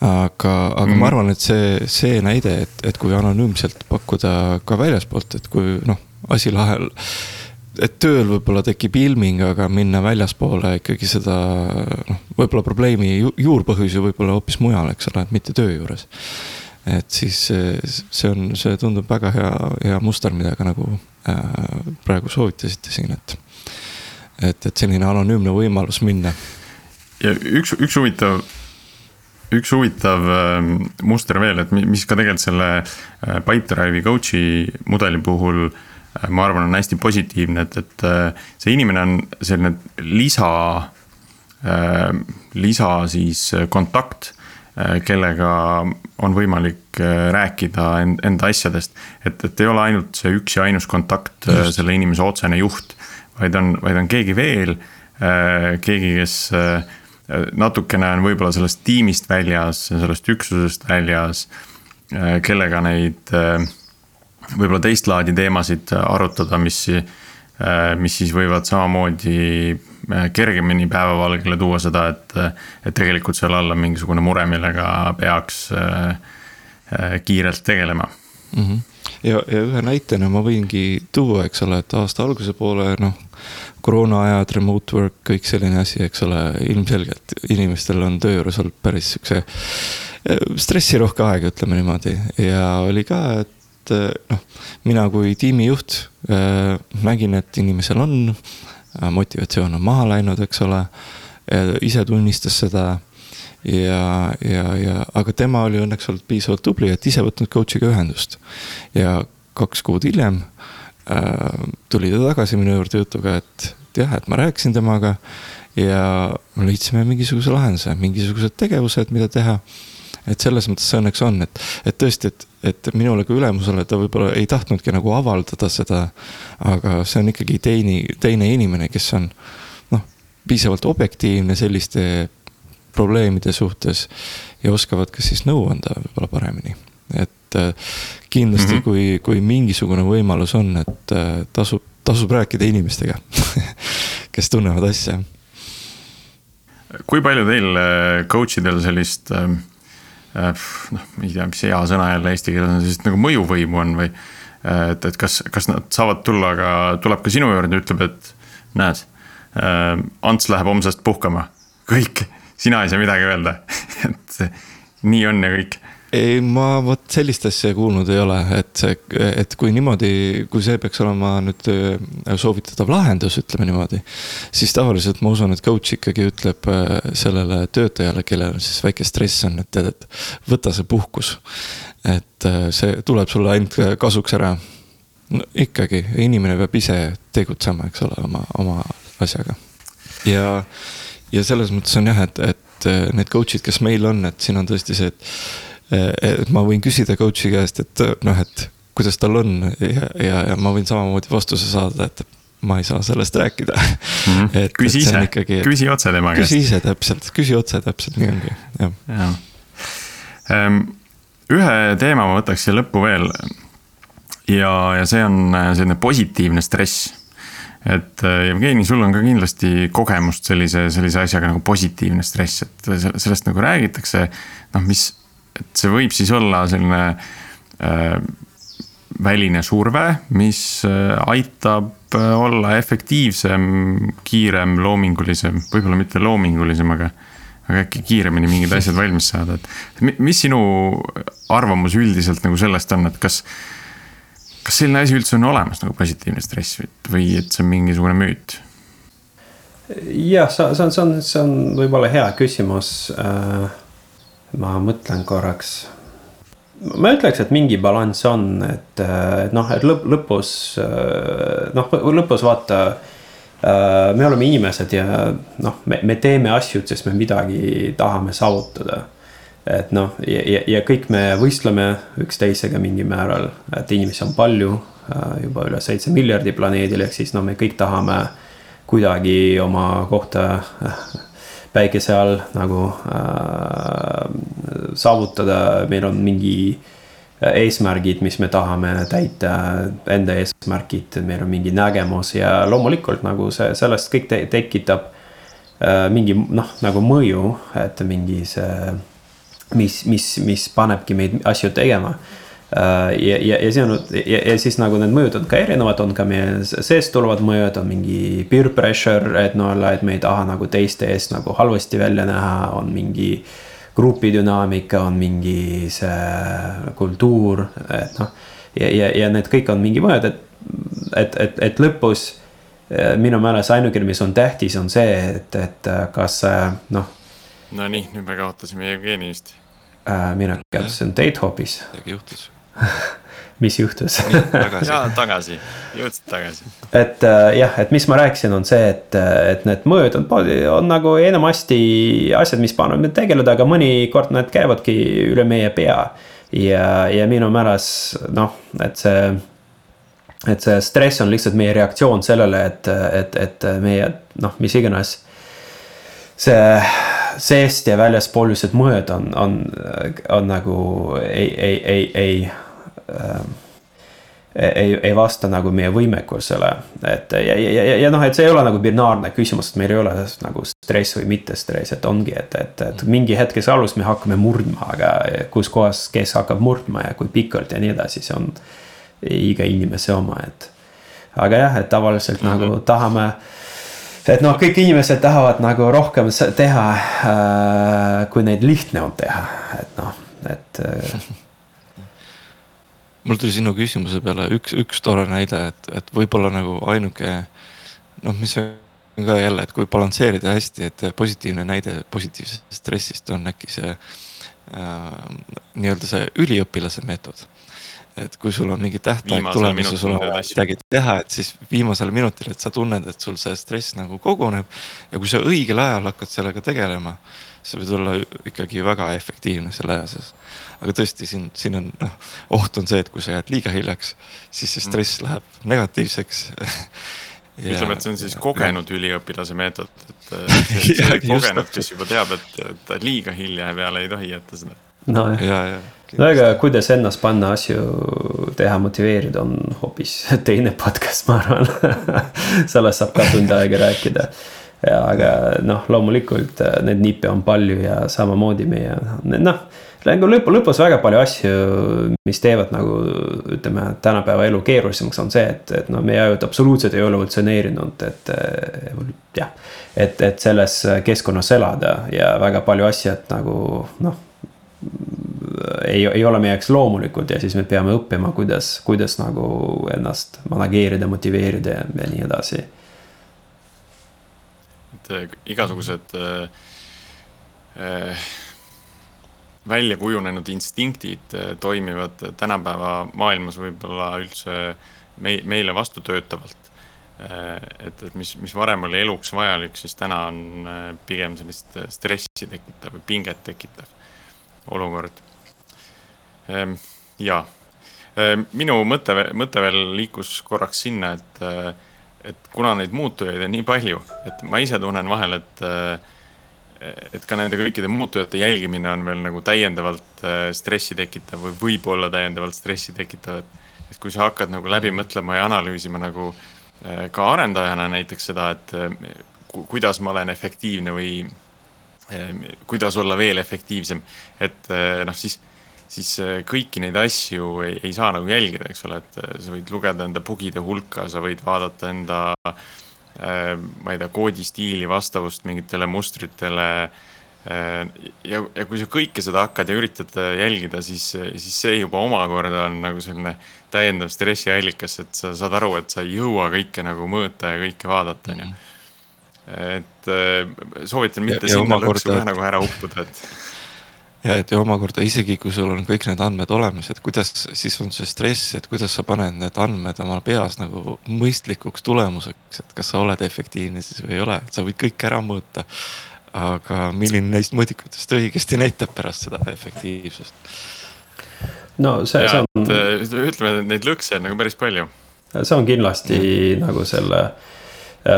aga, aga mm. ma arvan, et see, see näide, et, et kui anonüümselt pakkuda ka väljaspoolt, et kui noh, asi lahel et tööl võib-olla tekib ilming, aga minna väljaspoole ikkagi seda noh, võib-olla probleemi juurpõhjus ju võib-olla hoopis mujal, eks ole, et mitte töö juures et siis see on, see tundub väga hea, hea muster, mida ka nagu äh, praegu soovitasite siin, et. et, et selline anonüümne võimalus minna. ja üks, üks huvitav, üks huvitav äh, muster veel, et mis ka tegelikult selle äh, Pipedrive'i coach'i mudeli puhul ma arvan, on hästi positiivne, et, et see inimene on selline lisa, äh, lisa siis kontakt kellega on võimalik äh, rääkida enda asjadest. et, et ei ole ainult see üks ja ainus kontakt äh, selle inimese otsene juht, vaid on, vaid on keegi veel, keegi, kes natukene on võib-olla sellest tiimist väljas, sellest üksusest väljas, kellega neid võib-olla teist laadi teemasid arutada, mis, mis siis võivad samamoodi Äh, kergemini päevavalgele tuua seda, et, et tegelikult seal all on mingisugune mure, millega peaks äh, äh, kiirelt tegelema mm. -hmm. ja, ja ühe näitena ma võingi tuua, eks ole, et aasta alguse poole noh, koroonaajad, remote work, kõik selline asi, eks ole, ilmselgelt inimestel on töö juures olnud päris siukse stressirohke aeg, ütleme niimoodi ja oli ka, et noh, mina kui tiimijuht äh, nägin, et inimesel on äh, Äh, motivatsioon on maha läinud, eks ole. ise tunnistas seda ja, ja, ja, aga tema oli õnneks olnud piisavalt tubli, et ise võtnud coach'iga ühendust. ja kaks kuud hiljem äh, tuli ta tagasi minu juurde jutuga, et, et jah, et ma rääkisin temaga. ja leidsime mingisuguse lahenduse, mingisugused tegevused, mida teha et selles mõttes see õnneks on, et, et tõesti, et, et minule kui ülemusele ta võib-olla ei tahtnudki nagu avaldada seda. aga see on ikkagi teine, teine inimene, kes on noh, piisavalt objektiivne selliste probleemide suhtes ja oskavad ka siis nõu anda võib-olla paremini. et äh, kindlasti mm, -hmm. kui, kui mingisugune võimalus on, et äh, tasub, tasub rääkida inimestega kes tunnevad asja kui palju teil äh, coach idel sellist äh, Äh, noh, ma ei tea, mis hea sõna jälle eesti keeles on, sellist nagu mõjuvõimu on või. Äh, et, et kas, kas nad saavad tulla ka, tuleb ka sinu juurde ja ütleb, et näed. Äh, Ants läheb homsest puhkama, kõik, sina ei saa midagi öelda et nii on ja kõik ei, ma vot sellist asja kuulnud ei ole, et see, et kui niimoodi, kui see peaks olema nüüd äh, soovitatav lahendus, ütleme niimoodi. siis tavaliselt ma usun, et coach ikkagi ütleb äh, sellele töötajale, kellel siis väike stress on, et tead, et võta see puhkus. et äh, see tuleb sulle ainult kasuks ära. no ikkagi, inimene peab ise tegutsema, eks ole, oma, oma asjaga. ja, ja selles mõttes on jah, et, et need coach'id, kes meil on, et siin on tõesti see, et et ma võin küsida coach'i käest, et noh, et kuidas tal on ja, ja, ja ma võin samamoodi vastuse saada, et ma ei saa sellest rääkida mm. -hmm. et, küsi ise, küsi otse tema käest. küsi ise täpselt, küsi otse täpselt, nii ongi, jah ja.. Ehm, ühe teema ma võtaks siia lõppu veel. ja, ja see on äh, selline positiivne stress. et äh, Jevgeni, sul on ka kindlasti kogemust sellise, sellise asjaga nagu positiivne stress, et sellest nagu räägitakse. noh, mis et see võib siis olla selline äh, väline surve, mis äh, aitab äh, olla efektiivsem, kiirem, loomingulisem, võib-olla mitte loomingulisem, aga aga äkki kiiremini mingid asjad valmis saada, et mis sinu arvamus üldiselt nagu sellest on, et kas. kas selline asi üldse on olemas nagu positiivne stress või et see on mingisugune müüt? jah, see on, see on, see on võib-olla hea küsimus äh ma mõtlen korraks. ma ütleks, et mingi balanss on, et, et noh, et lõpp, lõpus noh, lõpus vaata. me oleme inimesed ja noh, me, me teeme asju, sest me midagi tahame saavutada. et noh, ja, ja, ja kõik me võistleme üksteisega mingil määral, et inimesi on palju, juba üle seitse miljardi planeedil, ehk siis no me kõik tahame kuidagi oma kohta päikese all nagu äh, saavutada, meil on mingi äh, eesmärgid, mis me tahame täita, enda eesmärgid, meil on mingi nägemus ja loomulikult nagu see, sellest kõik te tekitab äh, mingi noh, nagu mõju, et mingi see, mis, mis, mis panebki meid asju tegema. Äh, ja, ja, ja see on ja, ja siis nagu need mõjud on ka erinevad, on ka meie seest tulevad mõjud, on mingi peer pressure, et no et me ei taha nagu teiste eest nagu halvasti välja näha, on mingi. grupidünaamika, on mingi see kultuur, et noh. ja, ja, ja need kõik on mingi mõjud, et, et, et, et lõpus äh, minu meelest ainukene, mis on tähtis, on see, et, et kas noh. Nonii, nüüd me kaotasime Jevgeni vist äh,. mina kaotasin teid hoopis. midagi juhtus mis juhtus ja tagasi, jõudsid tagasi. et äh, jah, et mis ma rääkisin, on see, et, et need mõjud on, on nagu enamasti asjad, mis panevad meid tegeleda, aga mõnikord need käivadki üle meie pea. ja, ja minu meelest noh, et see, et see stress on lihtsalt meie reaktsioon sellele, et, et, et meie noh, mis iganes see seest ja väljaspoolsed mõjud on, on, on nagu ei, ei, ei, ei äh, ei, ei vasta nagu meie võimekusele. et ja, ja, ja, ja noh, et see ei ole nagu binaarne küsimus, et meil ei ole nagu stress või mitte stress, et ongi, et, et, et mingi hetkes alus me hakkame murdma, aga kus kohas, kes hakkab murdma ja kui pikalt ja nii edasi, see on iga inimese oma, et. aga jah, et tavaliselt mm -hmm. nagu tahame et noh, kõik inimesed tahavad nagu rohkem teha äh,, kui neid lihtne on teha, et noh, et äh, mul tuli sinu küsimuse peale üks, üks tore näide, et, et võib-olla nagu ainuke noh, mis on ka jälle, et kui balansseerida hästi, et positiivne näide positiivsest stressist on äkki see äh, nii-öelda see üliõpilase meetod et kui sul on mingi tähtaeg tulemas ja sul on vaja midagi teha, et siis viimasel minutil, et sa tunned, et sul see stress nagu koguneb. ja kui sa õigel ajal hakkad sellega tegelema, sa võid olla ikkagi väga efektiivne selle aja sees aga tõesti siin, siin on noh, oht on see, et kui sa jääd liiga hiljaks, siis see stress mm. läheb negatiivseks Ja, ütleme, et see on siis kogenud ja. üliõpilase meetod, et see, see kogenud, kes juba teab, et ta liiga hilja peale ei tohi jätta seda. nojah ja, ja, no aga kuidas ennast panna asju teha, motiveerida, on hoopis teine podcast, ma arvan sellest saab ka tund aega rääkida. Ja aga noh, loomulikult neid nippe on palju ja samamoodi meie noh nagu lõpu, lõpus väga palju asju, mis teevad nagu ütleme, tänapäeva elu keerulisemaks, on see, et, et no meie ajud absoluutselt ei ole evolutsioneerinud, et jah. et, et selles keskkonnas elada ja väga palju asjad nagu noh. ei, ei ole meie jaoks loomulikud ja siis me peame õppima, kuidas, kuidas nagu ennast manageerida, motiveerida ja, ja nii edasi. Et äh, igasugused äh, äh välja kujunenud instinktid toimivad tänapäeva maailmas võib-olla üldse mei-, meile vastu töötavalt. Äh, et, et mis, mis varem oli eluks vajalik, siis täna on pigem sellist stressi tekitav või pinget tekitav olukord. Ehm, ja, ehm, minu mõte, mõte veel liikus korraks sinna, et, et kuna neid muutujaid on nii palju, et ma ise tunnen vahel, et et ka nende kõikide muutujate jälgimine on veel nagu täiendavalt äh, stressi tekitav või võib olla täiendavalt stressi tekitav, et. et kui sa hakkad nagu läbi mõtlema ja analüüsima nagu äh, ka arendajana näiteks seda, et kuidas ma olen efektiivne või kuidas olla veel efektiivsem, et noh, siis siis kõiki neid asju ei, ei saa nagu jälgida, eks ole, et sa võid lugeda enda bugide hulka, sa võid vaadata enda äh, Äh, ma ei tea, koodistiili vastavust mingitele mustritele. Äh, ja, ja kui sa kõike seda hakkad ja üritad jälgida, siis, siis see juba omakorda on nagu selline täiendav stressiallikas, et sa saad aru, et sa ei jõua kõike nagu mõõta ja kõike vaadata, on ju. Mhm. et äh, soovitan mitte ja, sinna lõksu ka nagu ära uppuda, et ja et ja omakorda isegi, kui sul on kõik need andmed olemas, et kuidas siis on see stress, et kuidas sa paned need andmed oma peas nagu mõistlikuks tulemuseks, et kas sa oled efektiivne siis või ei ole, et sa võid kõike ära mõõta. aga milline neist mõõdikutest õigesti näitab pärast seda efektiivsust? no see, see on. ütleme, et neid lõkse on nagu päris palju. see on kindlasti mm. nagu selle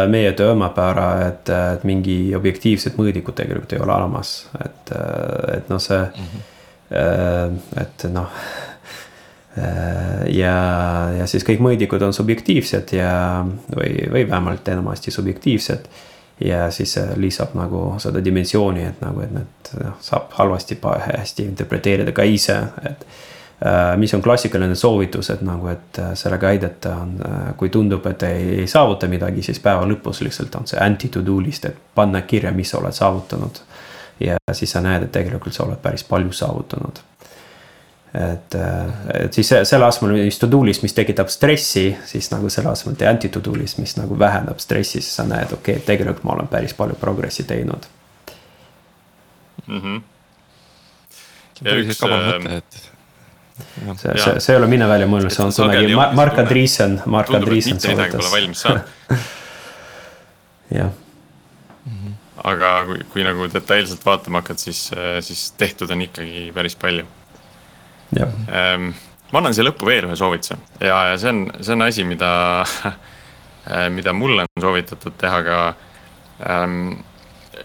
meie töö omapära, et, et mingi objektiivset mõõdikut tegelikult ei ole olemas, et, äh, et noh, see mm, -hmm. et noh. ja, ja siis kõik mõõdikud on subjektiivsed ja, või, või vähemalt enamasti subjektiivsed. ja siis see lisab nagu seda dimensiooni, et nagu, et need noh, saab halvasti, hästi interpreteerida ka ise, et Äh, mis on klassikaline soovitus, et nagu, et äh, sellega aidata on, äh, kui tundub, et ei, ei saavuta midagi, siis päeva lõpus lihtsalt on see anti-to-do list, et panna kirja, mis sa oled saavutanud. ja siis sa näed, et tegelikult sa oled päris palju saavutanud. et, et siis selle asemel, mis to-do list, mis tekitab stressi, siis nagu selle asemel tee anti-to-do list, mis nagu vähendab stressi, siis sa näed, okei okay,, tegelikult ma olen päris palju progressi teinud mm. -hmm. päris kaval mõte, et see, see, see ei ole mine välja mõelnud, see on kunagi Mark Andreessen, Mark Andreessen soovitas. jah. aga kui, kui nagu detailselt vaatama hakkad, siis, siis tehtud on ikkagi päris palju. Ähm, ma annan siia lõppu veel ühe soovituse ja, ja see on, see on asi, mida mida mulle on soovitatud teha ka ähm,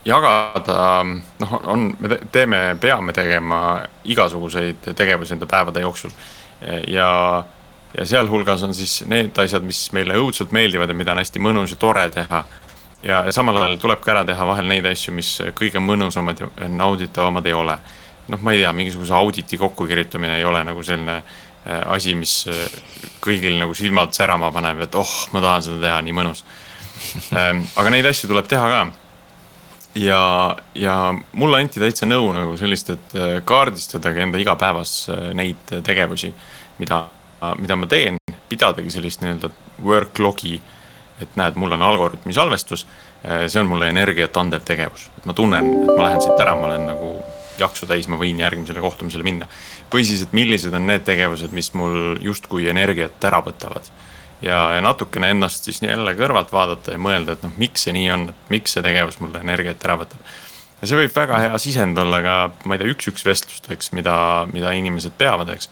jagada, noh, on, me teeme, peame tegema igasuguseid tegevusi enda päevade jooksul. ja, ja sealhulgas on siis need asjad, mis meile õudselt meeldivad ja mida on hästi mõnus ja tore teha. ja, samal ajal tuleb ka ära teha vahel neid asju, mis kõige mõnusamad ja nauditavamad ei ole. noh, ma ei tea, mingisuguse auditi kokkukirjutamine ei ole nagu selline äh, asi, mis äh, kõigil nagu silmad särama paneb, et oh, ma tahan seda teha, nii mõnus. Ähm, aga neid asju tuleb teha ka ja, ja mulle anti täitsa nõu nagu sellist, et äh, kaardistadagi enda igapäevas äh, neid tegevusi, mida, mida ma teen, pidadagi sellist nii-öelda work log'i. et näed, mul on algoritmi salvestus, äh, see on mulle energiat andev tegevus, et ma tunnen, et ma lähen siit ära, ma olen nagu jaksu täis, ma võin järgmisele kohtumisele minna. või siis, et millised on need tegevused, mis mul justkui energiat ära võtavad ja, ja natukene ennast siis jälle kõrvalt vaadata ja mõelda, et noh, miks see nii on, et miks see tegevus mulle energiat ära võtab. ja see võib väga hea sisend olla ka, ma ei tea, üks-üks vestlusteks, mida, mida inimesed peavad, eks.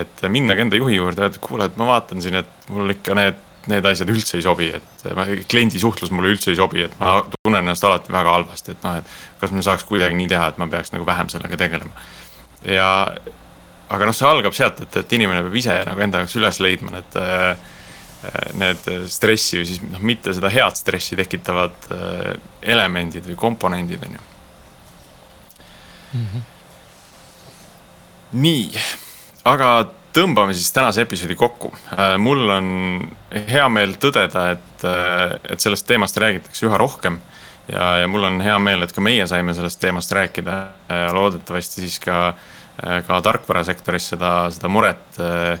et minnagi enda juhi juurde, öelda, kuule, et ma vaatan siin, et mul ikka need, need asjad üldse ei sobi, et ma, kliendi suhtlus mulle üldse ei sobi, et ma tunnen ennast alati väga halvasti, et noh, et kas me saaks kuidagi nii teha, et ma peaks nagu vähem sellega tegelema. ja aga noh, see algab sealt, et, et inimene peab ise nagu enda jaoks üles leidma need äh, need stressi või siis noh, mitte seda head stressi tekitavad äh, elemendid või komponendid, on ju mm. -hmm. nii, aga tõmbame siis tänase episoodi kokku. Äh, mul on hea meel tõdeda, et, äh, et sellest teemast räägitakse üha rohkem. ja, ja mul on hea meel, et ka meie saime sellest teemast rääkida loodetavasti siis ka, ka tarkvarasektoris seda, seda muret äh, Äh,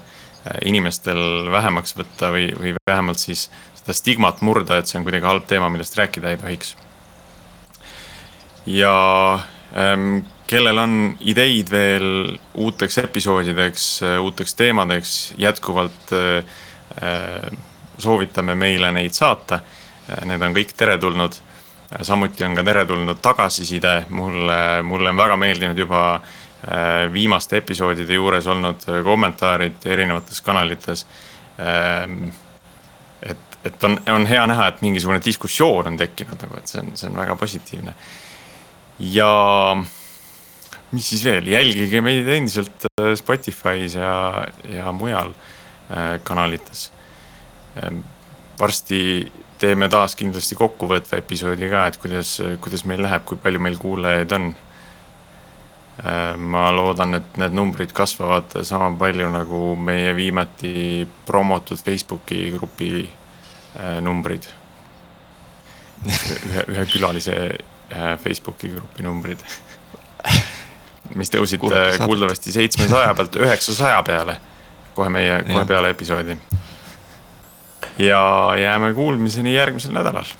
inimestel vähemaks võtta või, või vähemalt siis seda stigmat murda, et see on kuidagi halb teema, millest rääkida ei tohiks. ja ähm, kellel on ideid veel uuteks episoodideks, äh, uuteks teemadeks, jätkuvalt äh, äh, soovitame meile neid saata. Need on kõik teretulnud. samuti on ka teretulnud tagasiside, mulle, mulle on väga meeldinud juba äh, Äh, viimaste episoodide juures olnud äh, kommentaarid erinevates kanalites. Ähm, et, et on, on hea näha, et mingisugune diskussioon on tekkinud nagu, et see on, see on väga positiivne. ja mis siis veel, jälgige meid endiselt äh, Spotify's ja, ja mujal kanalites. Ähm, varsti teeme taas kindlasti kokkuvõtva episoodi ka, et kuidas, kuidas meil läheb, kui palju meil kuulajaid on Äh, ma loodan, et need numbrid kasvavad sama palju nagu meie viimati promotud Facebooki grupi äh, numbrid. ühe, ühe külalise äh, Facebooki grupi numbrid. mis tõusid kuuldavasti seitsmesaja pealt üheksasaja peale kohe meie, kohe peale episoodi. ja jääme kuulmiseni järgmisel nädalal